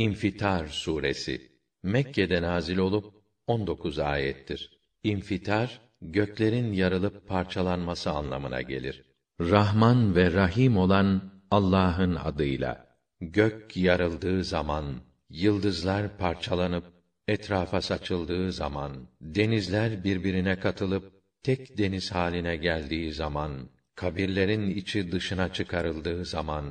İnfitar suresi Mekke'de nazil olup 19 ayettir. İnfitar göklerin yarılıp parçalanması anlamına gelir. Rahman ve Rahim olan Allah'ın adıyla. Gök yarıldığı zaman, yıldızlar parçalanıp etrafa saçıldığı zaman, denizler birbirine katılıp tek deniz haline geldiği zaman, kabirlerin içi dışına çıkarıldığı zaman,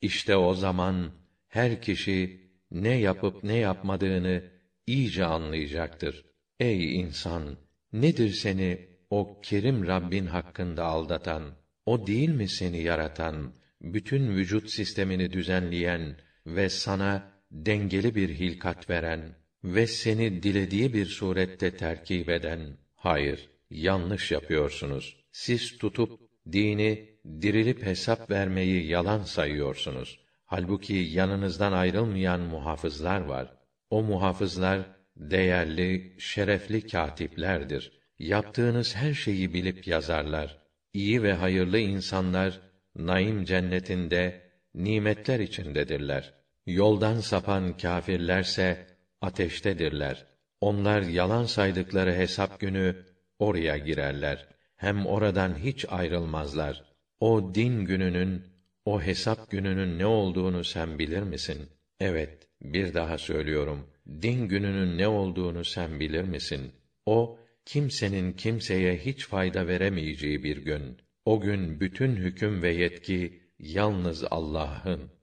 işte o zaman her kişi ne yapıp ne yapmadığını iyice anlayacaktır. Ey insan, nedir seni o kerim Rabbin hakkında aldatan? O değil mi seni yaratan, bütün vücut sistemini düzenleyen ve sana dengeli bir hilkat veren ve seni dilediği bir surette terkip eden? Hayır, yanlış yapıyorsunuz. Siz tutup dini dirilip hesap vermeyi yalan sayıyorsunuz. Halbuki yanınızdan ayrılmayan muhafızlar var. O muhafızlar değerli, şerefli katiplerdir. Yaptığınız her şeyi bilip yazarlar. İyi ve hayırlı insanlar naim cennetinde nimetler içindedirler. Yoldan sapan kâfirlerse ateştedirler. Onlar yalan saydıkları hesap günü oraya girerler. Hem oradan hiç ayrılmazlar. O din gününün, o hesap gününün ne olduğunu sen bilir misin? Evet, bir daha söylüyorum. Din gününün ne olduğunu sen bilir misin? O, kimsenin kimseye hiç fayda veremeyeceği bir gün. O gün bütün hüküm ve yetki yalnız Allah'ın.